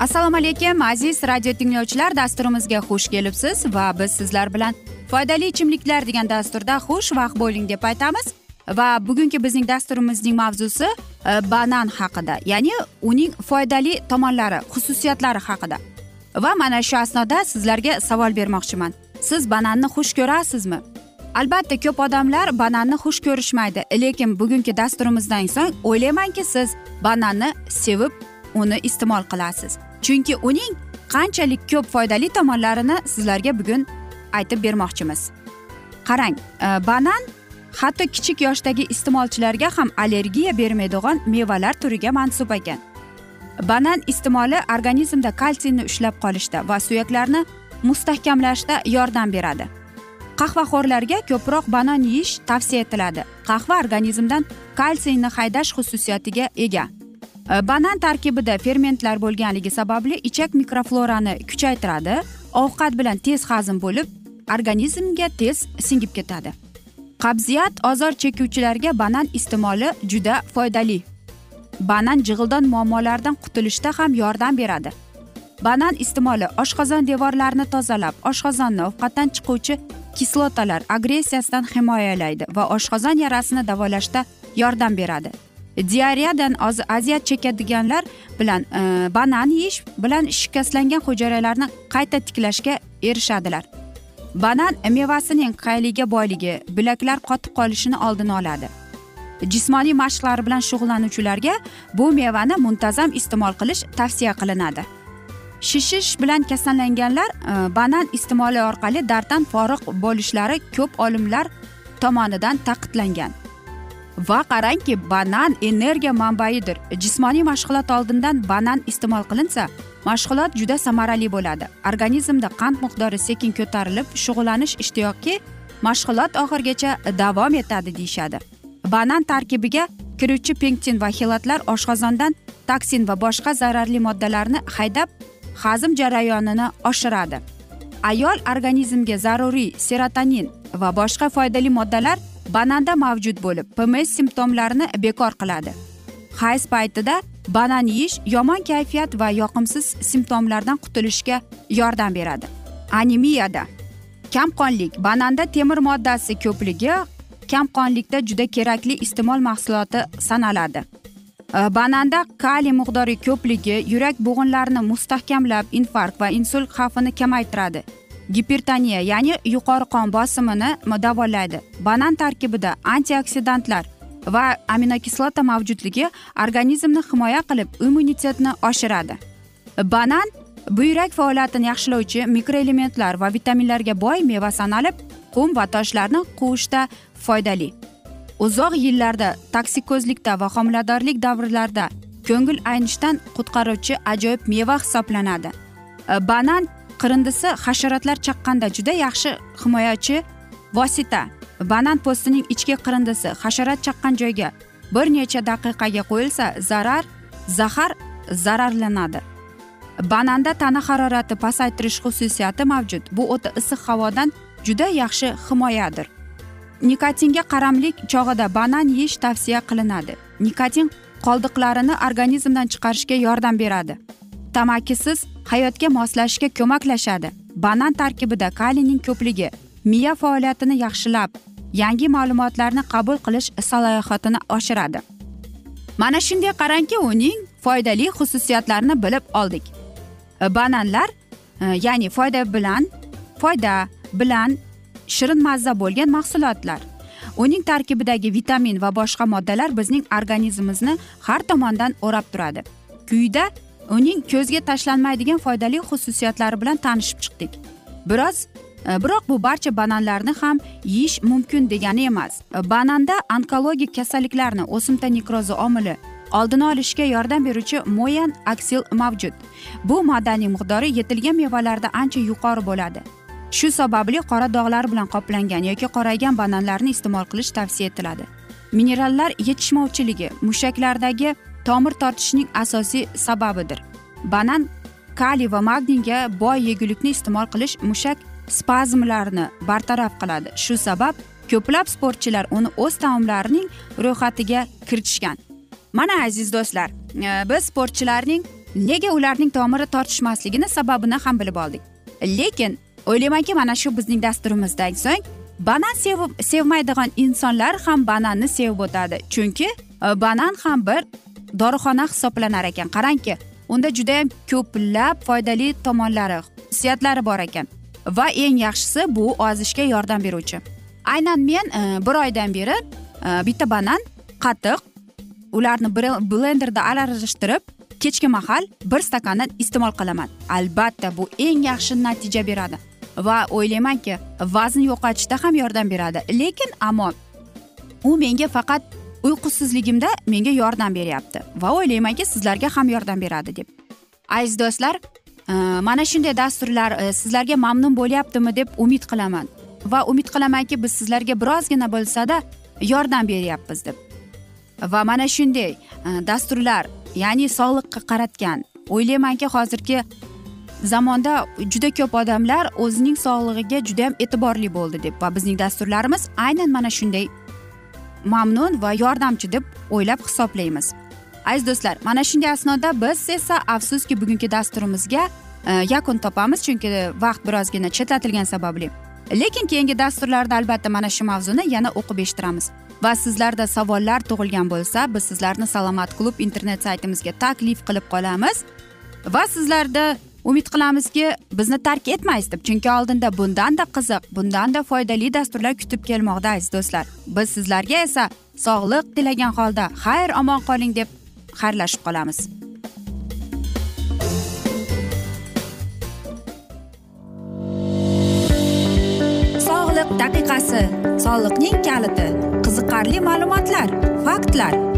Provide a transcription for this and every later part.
assalomu alaykum aziz radio tinglovchilar. Dasturimizga xush kelibsiz va biz sizlar bilan foydali ichimliklar degan dasturda xushvaqt bo'ling deb aytamiz. Va bugungi bizning dasturimizning mavzusi e, banan haqida ya'ni uning foydali tomonlari xususiyatlari haqida. Va mana shu asnoda sizlarga savol bermoqchiman. Siz bananni xush ko'rasizmi? Albatta ko'p odamlar bananni xush ko'rishmaydi lekin bugungi dasturimizdan so'ng o'ylaymanki siz bananni sevib uni iste'mol qilasiz. Chunki uning qanchalik ko'p foydali tomonlarini sizlarga bugun aytib bermoqchimiz. Qarang e, banan hatto kichik yoshdagi iste'molchilarga ham allergiya bermaydigan mevalar turiga mansub ekan. Banan iste'moli organizmda kalsiyni ushlab qolishda va suyaklarni mustahkamlashda yordam beradi. Qahvaxo'rlarga ko'proq banan yeyish tavsiya etiladi. Qahva organizmdan kalsiyni haydash xususiyatiga ega. Э, banan tarkibida fermentlar bo'lganligi sababli ichak mikroflorani kuchaytiradi. Ovqat bilan tez hazm bo'lib organizmga tez singib ketadi. Qabziyat ozor chekuvchilarga banan iste'moli juda foydali. Banan jig'ildon muammolaridan qutulishda ham yordam beradi. Banan iste'moli oshqozon devorlarini tozalab oshqozonni ovqatdan chiquvchi kislotalar agressiyasidan himoyalaydi va oshqozon yarasini davolashda yordam beradi. Diareyadan aziyat chekadiganlar bilan e, banan yeyish bilan shikastlangan hujayralarni qayta tiklashga erishadilar. Banan mevasining qayliga boyligi bilaklar qotib qolishini oldini oladi. Jismoniy mashqlar bilan shug'ullanuvchilarga bu mevani muntazam iste'mol qilish tavsiya qilinadi. Shishish bilan kasallanganlar e, banan iste'moli orqali darddan forig' bo'lishlari ko'p olimlar tomonidan ta'kidlangan va qarangki banan energiya manbaidir jismoniy mashg'ulot oldindan banan iste'mol qilinsa mashg'ulot juda samarali bo'ladi. Organizmda qand miqdori sekin ko'tarilib shug'ullanish ishtiyoqi mashg'ulot oxirigacha davom etadi deyishadi. Banan tarkibiga kiruvchi pektin va xelatlar oshqozondan toksin va boshqa zararli moddalarni haydab hazm jarayonini oshiradi. Ayol organizmga zaruriy serotonin va boshqa foydali moddalar bananda mavjud bo'lib pms simptomlarini bekor qiladi. Hayz paytida banan yeyish yomon kayfiyat va yoqimsiz simptomlardan qutulishga yordam beradi. Anemiyada kamqonlik bananda temir moddasi ko'pligi kamqonlikda juda kerakli iste'mol mahsuloti sanaladi. E, bananda kaliy miqdori ko'pligi yurak bo'g'inlarini mustahkamlab infarkt va insult xavfini kamaytiradi. Gipertoniya ya'ni yuqori qon bosimini davolaydi. Banan tarkibida antioksidantlar va aminokislota mavjudligi organizmni himoya qilib immunitetni oshiradi. Banan buyrak faoliyatini yaxshilovchi mikroelementlar va vitaminlarga boy meva sanalib qum va toshlarni quvishda foydali. Uzoq yillarda toksikozlikda va homiladorlik davrlarida ko'ngil aynishdan qutqaruvchi ajoyib meva hisoblanadi. Banan qirindisi hasharotlar chaqqanda juda yaxshi himoyachi vosita. Banan po'stining ichki qirindisi hasharot chaqqan joyga bir necha daqiqaga qo'yilsa zarar zahar zararlanadi. Bananda tana harorati pasaytirish xususiyati mavjud. Bu o'ta issiq havodan juda yaxshi himoyadir. Nikotinga qaramlik chog'ida banan yeyish tavsiya qilinadi. Nikotin qoldiqlarini organizmdan chiqarishga yordam beradi. Tamakisiz hayotga moslashishga ko'maklashadi. Banan tarkibida kaliyning ko'pligi miya faoliyatini yaxshilab yangi ma'lumotlarni qabul qilish salohiyatini oshiradi. Mana shunday qarangki uning foydali xususiyatlarini bilib oldik. Bananlar e, ya'ni foyda bilan foyda bilan shirin mazza bo'lgan mahsulotlar. Uning tarkibidagi vitamin va boshqa moddalar bizning organizmimizni har tomondan o'rab turadi. Quyida uning ko'zga tashlanmaydigan foydali xususiyatlari bilan tanishib chiqdik. Biroz e, biroq bu barcha bananlarni ham yeyish mumkin degani emas. E, bananda onkologik kasalliklarni o'simta nekrozi omili oldini olishga yordam beruvchi moyan aksil mavjud. Bu moddaning miqdori yetilgan mevalarda ancha yuqori bo'ladi. Shu sababli qora dog'lar bilan qoplangan yoki qoraygan bananlarni iste'mol qilish tavsiya etiladi. Minerallar yetishmovchiligi mushaklardagi tomir tortishning asosiy sababidir. Banan kaliy va magniyga boy yegulikni iste'mol qilish mushak spazmlarini bartaraf qiladi. Shu sabab ko'plab sportchilar uni o'z taomlarining ro'yxatiga kiritishgan. Mana aziz do'stlar e, biz sportchilarning nega ularning tomiri tortishmasligini sababini ham bilib oldik. Lekin o'ylaymanki mana shu bizning dasturimizdan so'ng banan sevib sevmaydigan insonlar ham bananni sevib o'tadi. Chunki e, banan ham bir dorixona hisoblanar ekan. Qarangki unda judayam ko'plab foydali tomonlari xususiyatlari bor ekan. Va eng yaxshisi bu ozishga yordam beruvchi. Aynan men e, bir oydan beri e, bitta banan qatiq ularni blenderda aralashtirib kechki mahal bir stakandan iste'mol qilaman. Albatta bu eng yaxshi natija beradi. Va o'ylaymanki vazn yo'qotishda ham yordam beradi. Lekin ammo u menga faqat uyqusizligimda menga yordam beryapti va o'ylaymanki sizlarga ham yordam beradi deb. Aziz do'stlar e, mana shunday dasturlar e, sizlarga mamnun bo'lyaptimi deb umid qilaman va umid qilamanki biz sizlarga birozgina bo'lsada yordam beryapmiz deb. Va mana shunday e, dasturlar ya'ni sog'liqqa qaratgan o'ylaymanki hozirgi zamonda juda ko'p odamlar o'zining sog'lig'iga judayam e'tiborli bo'ldi deb va bizning dasturlarimiz aynan mana shunday mamnun va yordamchi deb o'ylab hisoblaymiz. Aziz do'stlar mana shunday asnoda biz esa afsuski bugungi dasturimizga e, yakun topamiz chunki vaqt birozgina chetlatilgani sababli. Lekin keyingi dasturlarda albatta mana shu mavzuni yana o'qib eshittiramiz. Va sizlarda savollar tug'ilgan bo'lsa biz sizlarni salomat klub internet saytimizga taklif qilib qolamiz. Va sizlarda umid qilamizki bizni tark etmaysiz deb chunki oldinda bundanda qiziq bundanda foydali dasturlar kutib kelmoqda aziz do'stlar. Biz sizlarga esa sog'liq tilagan holda xayr omon qoling deb xayrlashib qolamiz. Sog'liq daqiqasi soliqning kaliti qiziqarli ma'lumotlar faktlar.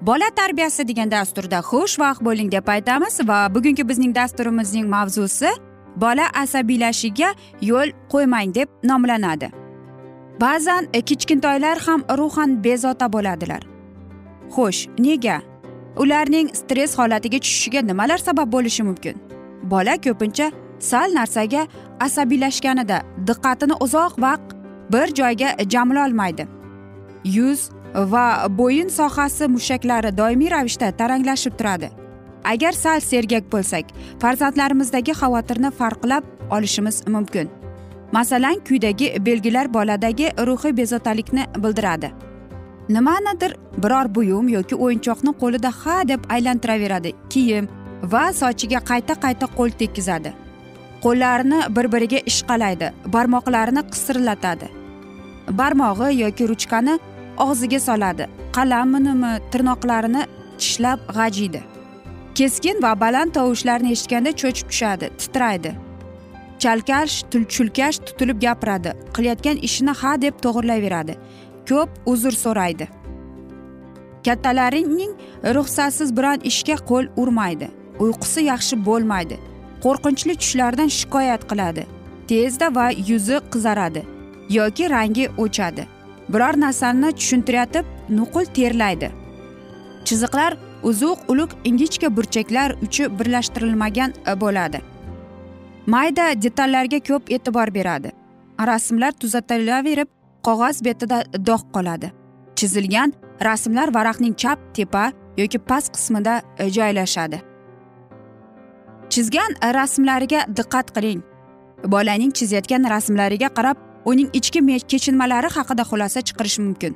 bola tarbiyasi degan dasturda xushvaqt bo'ling deb aytamiz va bugungi bizning dasturimizning mavzusi bola asabiylashishiga yo'l qo'ymang deb nomlanadi. Ba'zan e, kichkintoylar ham ruhan bezovta bo'ladilar. Xo'sh nega? Ularning stress holatiga tushishiga nimalar sabab bo'lishi mumkin? Bola ko'pincha sal narsaga asabiylashganida diqqatini uzoq vaqt bir joyga jamlolmaydi yuz va bo'yin sohasi mushaklari doimiy ravishda taranglashib turadi. Agar sal sergak bo'lsak farzandlarimizdagi xavotirni farqlab olishimiz mumkin. Masalan quyidagi belgilar boladagi ruhiy bezovtalikni bildiradi. Nimanidir biror buyum yoki o'yinchoqni qo'lida ha deb aylantiraveradi. Kiyim va sochiga qayta qayta qo'l tekkizadi. Qo'llarini bir biriga ishqalaydi barmoqlarini qisirlatadi. Barmog'i yoki ruchkani og'ziga soladi. Qalaminimi tirnoqlarini tishlab g'ajiydi. Keskin va baland tovushlarni eshitganda cho'chib tushadi titraydi. Chalkash chulkash tutilib gapiradi. Qilayotgan ishini ha deb to'g'irlayveradi. Ko'p uzr so'raydi. Kattalarining ruxsatsiz biron ishga qo'l urmaydi. Uyqusi yaxshi bo'lmaydi. Qo'rqinchli tushlardan shikoyat qiladi. Tezda va yuzi qizaradi yoki rangi o'chadi. Biror narsani tushuntiryotib nuqul terlaydi. Chiziqlar uzuq uluq ingichka burchaklar uchi birlashtirilmagan e, bo'ladi. Mayda detallarga ko'p e'tibor beradi. Rasmlar tuzatilaverib qog'oz betida dog' qoladi. Chizilgan rasmlar varaqning chap tepa yoki past qismida e, joylashadi. Chizgan e, rasmlariga diqqat qiling. Bolaning chizayotgan rasmlariga qarab uning ichki kechinmalari haqida xulosa chiqarish mumkin.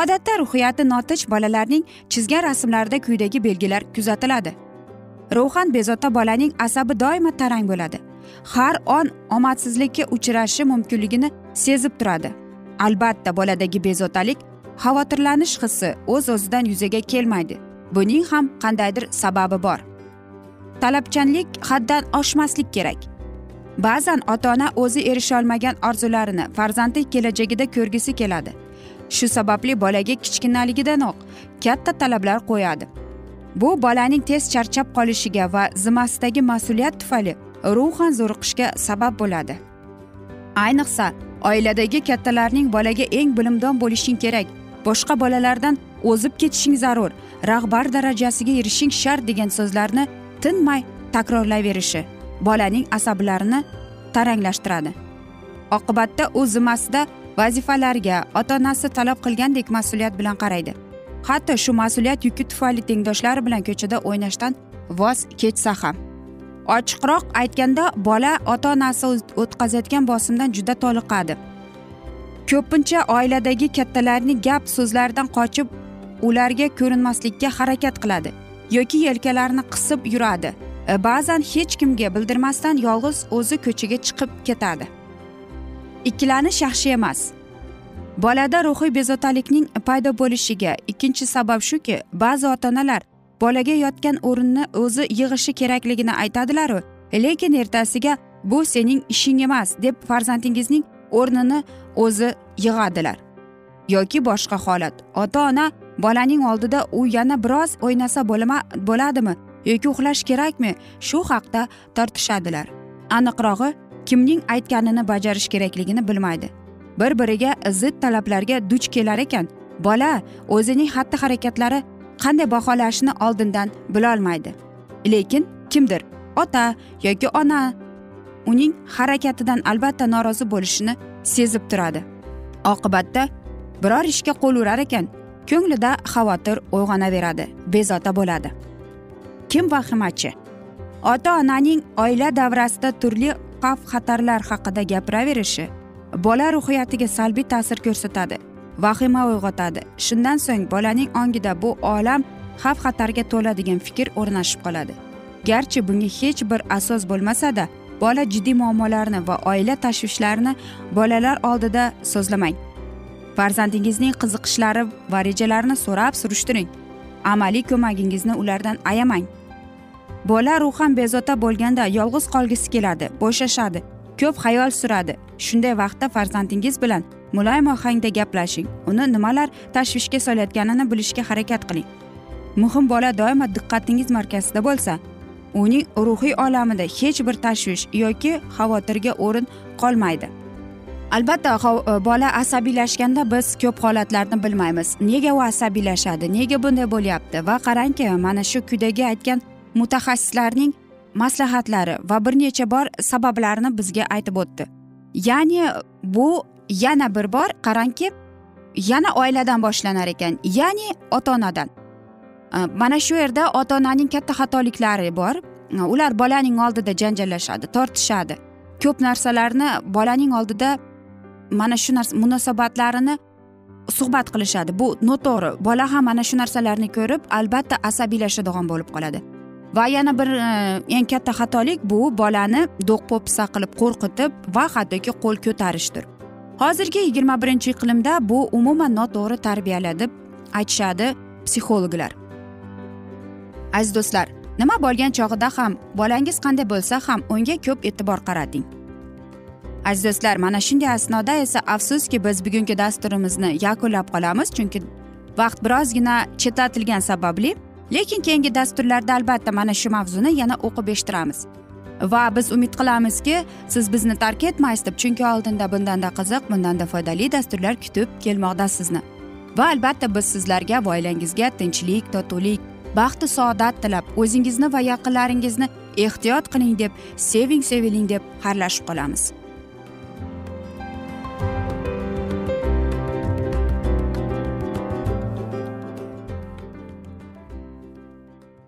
Odatda ruhiyati notinch bolalarning chizgan rasmlarida quyidagi belgilar kuzatiladi. Ruhan bezovta bolaning asabi doimo tarang bo'ladi. Har on omadsizlikka uchrashi mumkinligini sezib turadi. Albatta boladagi bezovtalik xavotirlanish hissi o'z o'zidan yuzaga kelmaydi. Buning ham qandaydir sababi bor. Talabchanlik haddan oshmaslik kerak. Ba'zan ota ona o'zi erisholmagan orzularini farzandi kelajagida ko'rgisi keladi. Shu sababli bolaga kichkinaligidanoq katta talablar qo'yadi. Bu bolaning tez charchab qolishiga va zimmasidagi mas'uliyat tufayli ruhan zo'riqishga sabab bo'ladi. Ayniqsa oiladagi kattalarning bolaga eng bilimdon bo'lishing kerak boshqa bolalardan o'zib ketishing zarur rahbar darajasiga erishing shart degan so'zlarni tinmay takrorlayverishi bolaning asablarini taranglashtiradi. Oqibatda u zimmasida vazifalarga ota onasi talab qilgandek mas'uliyat bilan qaraydi. Hatto shu mas'uliyat yuki tufayli tengdoshlari bilan ko'chada o'ynashdan voz kechsa ham. Ochiqroq aytganda bola ota onasi o'tkazayotgan bosimdan juda toliqadi. Ko'pincha oiladagi kattalarning gap so'zlaridan qochib ularga ko'rinmaslikka harakat qiladi yoki yelkalarini qisib yuradi. E, ba'zan hech kimga bildirmasdan yolg'iz o'zi ko'chaga chiqib ketadi. Ikkilanish yaxshi emas. Bolada ruhiy bezovtalikning paydo bo'lishiga ikkinchi sabab shuki ba'zi ota onalar bolaga yotgan o'rinni o'zi yig'ishi kerakligini aytadilaru lekin ertasiga bu sening ishing emas deb farzandingizning o'rnini o'zi yig'adilar. Yoki boshqa holat ota ona bolaning oldida u yana biroz o'ynasa bo'ladimi? Yoki uxlash kerakmi? Shu haqda tortishadilar. Aniqrog'i kimning aytganini bajarish kerakligini bilmaydi. Bir biriga zid talablarga duch kelar ekan. Bola o'zining xatti harakatlari qanday baholashni oldindan bilolmaydi lekin kimdir ota yoki ona uning harakatidan albatta norozi bo'lishini sezib turadi. Oqibatda biror ishga qo'l urar ekan. Ko'nglida xavotir uyg'onaveradi bezovta bo'ladi. Kim vahimachi? Ota onaning oila davrasida turli xavf xatarlar haqida gapiraverishi bola ruhiyatiga salbiy ta'sir ko'rsatadi vahima uyg'otadi. Shundan so'ng bolaning ongida bu olam xavf xatarga to'la degan fikr o'rnashib qoladi. Garchi bunga hech bir asos bo'lmasada bola jiddiy muammolarni va oila tashvishlarini bolalar oldida so'zlamang. Farzandingizning qiziqishlari va rejalarini so'rab surishtiring. Amaliy ko'magingizni ulardan ayamang. Bola ruhan bezovta bo'lganda yolg'iz qolgisi keladi bo'shashadi ko'p xayol suradi. Shunday vaqtda farzandingiz bilan muloyim ohangda gaplashing. Uni nimalar tashvishga solayotganini bilishga harakat qiling. Muhim bola doimo diqqatingiz markazida bo'lsa uning ruhiy olamida hech bir tashvish yoki xavotirga o'rin qolmaydi. Albatta e, bola asabiylashganda biz ko'p holatlarni bilmaymiz. Nega u asabiylashadi nega bunday bo'lyapti? Va qarangki mana shu quyidagi aytgan mutaxassislarning maslahatlari va bir necha bor sabablarini bizga aytib o'tdi. Ya'ni bu yana bir bor qarangki yana oiladan boshlanar ekan ya'ni ota onadan mana shu yerda ota onaning katta xatoliklari bor. Ular bolaning oldida janjallashadi tortishadi. Ko'p narsalarni bolaning oldida mana shu narsa munosabatlarini suhbat qilishadi. Bu noto'g'ri. Bola ham mana shu narsalarni ko'rib albatta asabiylashadigan bo'lib qoladi. Va yana bir e, eng katta xatolik bu bolani do'q po'pisa qilib qo'rqitib va hattoki qo'l ko'tarishdir. Hozirgi yigirma birinchi iqlimda bu umuman noto'g'ri tarbiyala deb aytishadi psixologlar. Aziz do'stlar nima bo'lgan chog'ida ham bolangiz qanday bo'lsa ham unga ko'p e'tibor qarating aziz do'stlar mana shunday asnoda esa afsuski biz bugungi dasturimizni yakunlab qolamiz chunki vaqt birozgina chetlatilgani sababli lekin keyingi dasturlarda albatta mana shu mavzuni yana o'qib eshittiramiz. Va biz umid qilamizki siz bizni tark etmaysiz deb chunki oldinda bundanda qiziq bundanda foydali dasturlar kutib kelmoqda sizni va albatta biz sizlarga va oilangizga tinchlik totuvlik baxtu saodat tilab o'zingizni va yaqinlaringizni ehtiyot qiling deb seving seviling deb xayrlashib qolamiz.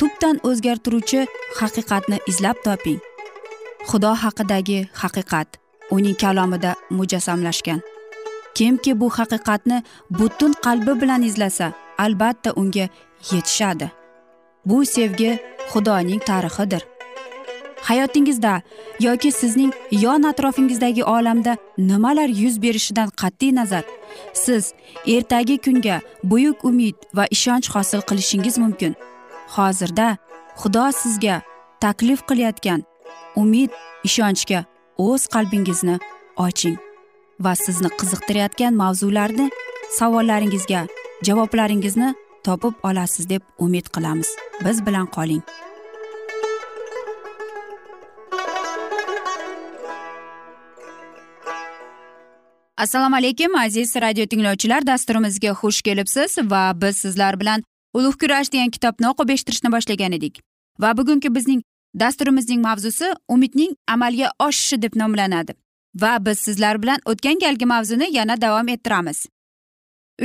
tubdan o'zgartiruvchi haqiqatni izlab toping. Xudo haqidagi haqiqat uning kalomida mujassamlashgan. Kimki bu haqiqatni butun qalbi bilan izlasa albatta unga yetishadi. Bu sevgi xudoning tarixidir. Hayotingizda yoki sizning yon atrofingizdagi olamda nimalar yuz berishidan qat'iy nazar? Siz ertagi kunga buyuk umid va ishonch hosil qilishingiz mumkin. Hozirda xudo sizga taklif qilayotgan umid ishonchga o'z qalbingizni oching va sizni qiziqtirayotgan mavzularni savollaringizga javoblaringizni topib olasiz deb umid qilamiz. Biz bilan qoling. Assalomu alaykum aziz radio tinglovchilar dasturimizga xush kelibsiz va biz sizlar bilan ulug' kurash degan kitobni o'qib eshittirishni boshlagan edik. Va bugungi bizning dasturimizning mavzusi umidning amalga oshishi deb nomlanadi. Va biz sizlar bilan o'tgan galgi mavzuni yana davom ettiramiz.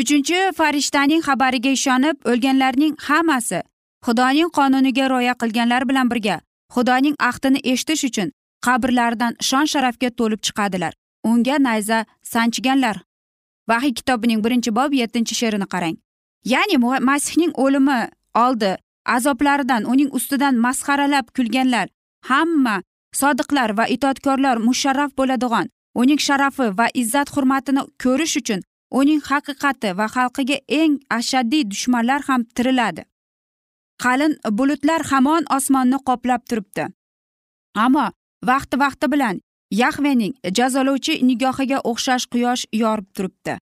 Uchinchi farishtaning xabariga ishonib o'lganlarning hammasi xudoning qonuniga rioya qilganlar bilan birga xudoning ahdini eshitish uchun qabrlaridan shon sharafga to'lib chiqadilar. Unga nayza sanchganlar vahiy kitobining birinchi bob yettinchi she'rini qarang. Ya'ni masihning o'limi oldi. Azoblaridan uning ustidan masxaralab kulganlar hamma sodiqlar va itoatkorlar musharraf bo'ladigan uning sharafi va izzat hurmatini ko'rish uchun uning haqiqati va xalqiga eng ashaddiy dushmanlar ham tiriladi. Qalin bulutlar hamon osmonni qoplab turibdi. Ammo vaqti vaqti bilan yahvening jazolovchi nigohiga o'xshash quyosh yorib turibdi.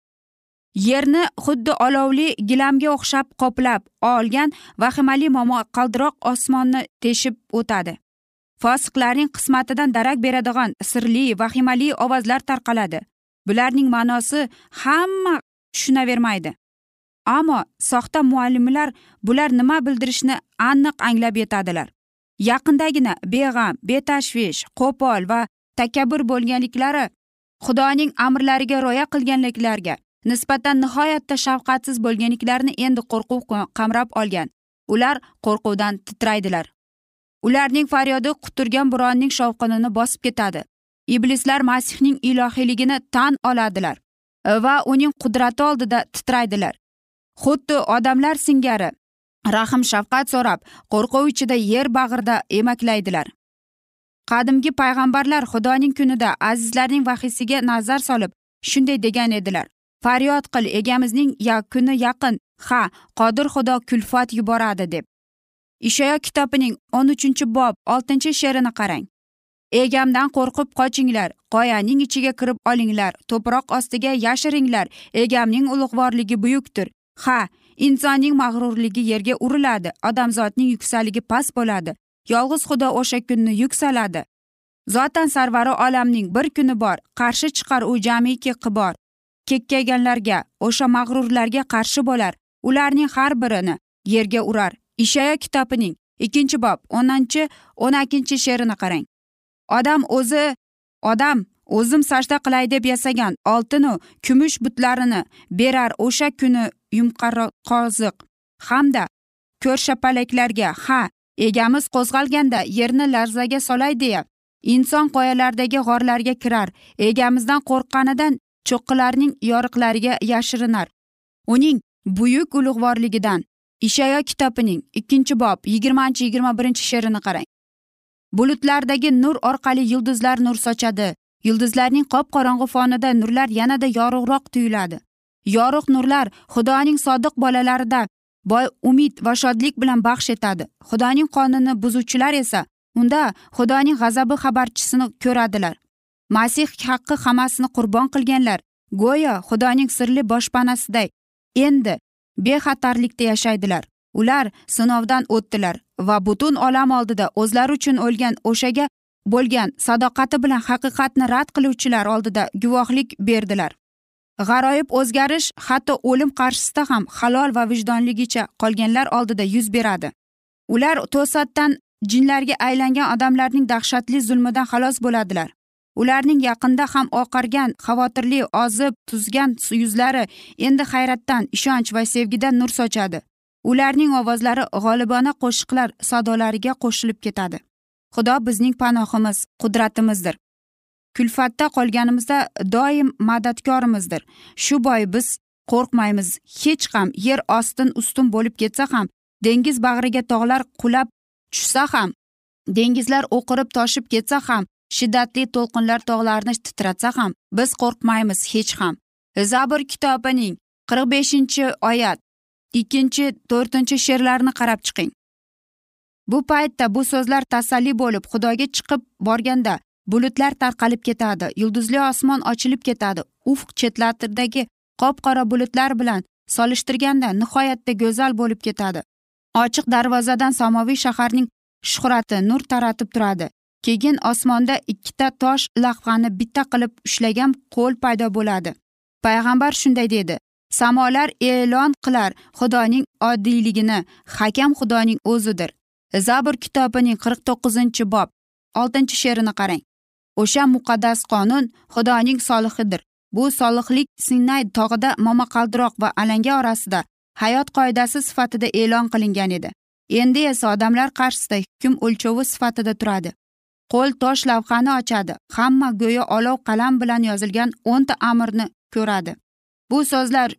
Yerni xuddi olovli gilamga o'xshab qoplab olgan vahimali momaqaldiroq osmonni teshib o'tadi. Fosiqlarning qismatidan darak beradigan sirli vahimali ovozlar tarqaladi. Bularning ma'nosi hamma tushunavermaydi. Ammo soxta muallimlar bular nima bildirishini aniq anglab yetadilar. Yaqindagina beg'am betashvish qo'pol va takabbur bo'lganliklari xudoning amrlariga rioya qilganliklariga nisbatan nihoyatda shafqatsiz bo'lganliklarini endi qo'rquv qamrab olgan. Ular qo'rquvdan titraydilar. Ularning faryodi quturgan buronning shovqinini bosib ketadi. Iblislar masihning ilohiyligini tan oladilar va uning qudrati oldida titraydilar. Xuddi odamlar singari rahm shafqat so'rab qo'rquv ichida yer bag'rida emaklaydilar. Qadimgi payg'ambarlar xudoning kunida azizlarning vahiysiga nazar solib shunday degan edilar. Faryod qil egamizning yakuni yaqin. Ha qodir xudo kulfat yuboradi deb. Ishoyo kitobining o'n uchinchi bob oltinchi she'rini qarang. Egamdan qo'rqib qochinglar qoyaning ichiga kirib olinglar to'proq ostiga yashiringlar egamning ulug'vorligi buyukdir. Ha insonning mag'rurligi yerga uriladi odamzodning yuksaligi past bo'ladi. Yolg'iz xudo o'sha kunni yuksaladi. Zotan sarvari olamning bir kuni bor qarshi chiqar u jamiki qibor. Kekkayganlarga o'sha mag'rurlarga qarshi bo'lar. Ularning har birini yerga urar. Ishaya kitobining ikkinchi bob o'ninchi o'n ikkinchi she'rini qarang. Odam o'zi odam o'zim sajda qilay deb yasagan oltinu kumush butlarini berar o'sha kuni yumqarqoziq hamda ko'rshapalaklarga ha egamiz qo'zg'alganda yerni larzaga solay deya inson qoyalardagi g'orlarga kirar. Egamizdan qo'rqqanidan cho'qqilarning yoriqlariga yashirinar. Uning buyuk ulug'vorligidan ishayo kitobining ikkinchi bob yigirmanchi yigirma birinchi she'rini qarang. Bulutlardagi nur orqali yulduzlar nur sochadi. Yulduzlarning qop qorong'u fonida nurlar yanada yorug'roq tuyuladi. Yorug' nurlar xudoning sodiq bolalarida boy umid va shodlik bilan baxsh etadi. Xudoning qonuni buzuvchilar esa unda xudoning g'azabi xabarchisini ko'radilar. Masih haqqi hammasini qurbon qilganlar. Go'yo xudoning sirli boshpanasiday. Endi bexatarlikda yashaydilar. Ular sinovdan o'tdilar va butun olam oldida o'zlari uchun o'lgan o'shaga bo'lgan sadoqati bilan haqiqatni rad qiluvchilar oldida guvohlik berdilar. G'aroyib o'zgarish hatto o'lim qarshisida ham halol va vijdonligicha qolganlar oldida yuz beradi. Ular to'satdan jinlarga aylangan odamlarning dahshatli zulmidan xalos bo'ladilar. Ularning yaqinda ham oqargan xavotirli ozib tuzgan yuzlari endi hayratdan ishonch va sevgidan nur sochadi. Ularning ovozlari g'olibona qo'shiqlar sadolariga qo'shilib ketadi. Xudo bizning panohimiz qudratimizdir. Kulfatda qolganimizda doim madadkorimizdir. Shu bois biz qo'rqmaymiz. Hech ham yer ostin ustun bo'lib ketsa ham dengiz bag'riga tog'lar qulab tushsa ham dengizlar o'qirib toshib ketsa ham shiddatli to'lqinlar tog'larni titratsa ham biz qo'rqmaymiz hech ham. Zabr kitobining qirq beshinchi oyat ikkinchi to'rtinchi she'rlarni qarab chiqing. Bu paytda bu so'zlar tasalli bo'lib xudoga chiqib borganda bulutlar tarqalib ketadi yulduzli osmon ochilib ketadi. Ufq chetlaridagi qop qora bulutlar bilan solishtirganda nihoyatda go'zal bo'lib ketadi. Ochiq darvozadan samoviy shaharning shuhrati nur taratib turadi. Keyin osmonda ikkita tosh lahvani bitta qilib ushlagan qo'l paydo bo'ladi. Payg'ambar shunday dedi. Samolar e'lon qilar xudoning oddiyligini hakam xudoning o'zidir. Zabur kitobining qirq to'qqizinchi bob oltinchi she'rini qarang. O'sha muqaddas qonun xudoning solihidir. Bu solihlik sinay tog'ida momaqaldiroq va alanga orasida hayot qoidasi sifatida e'lon qilingan edi. Endi esa odamlar qarshisida hukm o'lchovi sifatida turadi. Qo'l tosh lavhani ochadi. Hamma go'yo olov qalam bilan yozilgan o'nta amirni ko'radi. Bu so'zlar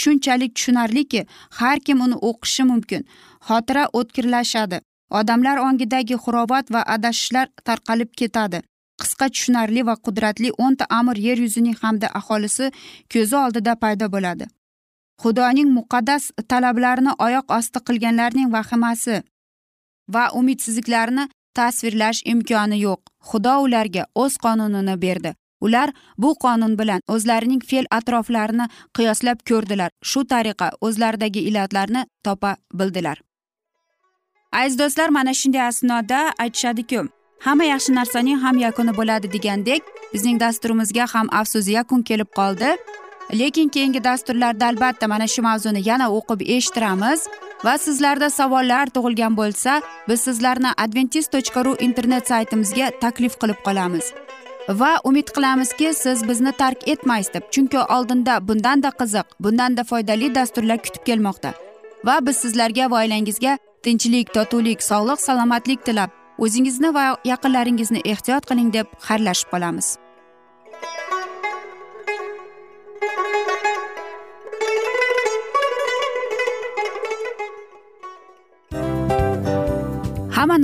shunchalik tushunarliki har kim uni o'qishi mumkin. Xotira o'tkirlashadi. Odamlar ongidagi xurovat va adashishlar tarqalib ketadi. Qisqa tushunarli va qudratli o'nta amr yer yuzining hamda aholisi ko'zi oldida paydo bo'ladi. Xudoning muqaddas talablarini oyoq osti qilganlarning vahimasi va umidsizliklarini tasvirlash imkoni yo'q. Xudo ularga o'z qonunini berdi. Ular bu qonun bilan o'zlarining fe'l atroflarini qiyoslab ko'rdilar. Shu tariqa o'zlaridagi illatlarni topa bildilar. Aziz do'stlar mana shunday asnoda aytishadiku hamma yaxshi narsaning ham yakuni bo'ladi degandek bizning dasturimizga ham afsus yakun kelib qoldi. Lekin keyingi dasturlarda albatta mana shu mavzuni yana o'qib eshittiramiz. Va sizlarda savollar tug'ilgan bo'lsa biz sizlarni adventis tochka ru internet saytimizga taklif qilib qolamiz. Va umid qilamizki siz bizni tark etmaysiz deb chunki oldinda bundanda qiziq bundanda foydali dasturlar kutib kelmoqda. Va biz sizlarga va oilangizga tinchlik totuvlik sog'lik salomatlik tilab o'zingizni va yaqinlaringizni ehtiyot qiling deb xayrlashib qolamiz.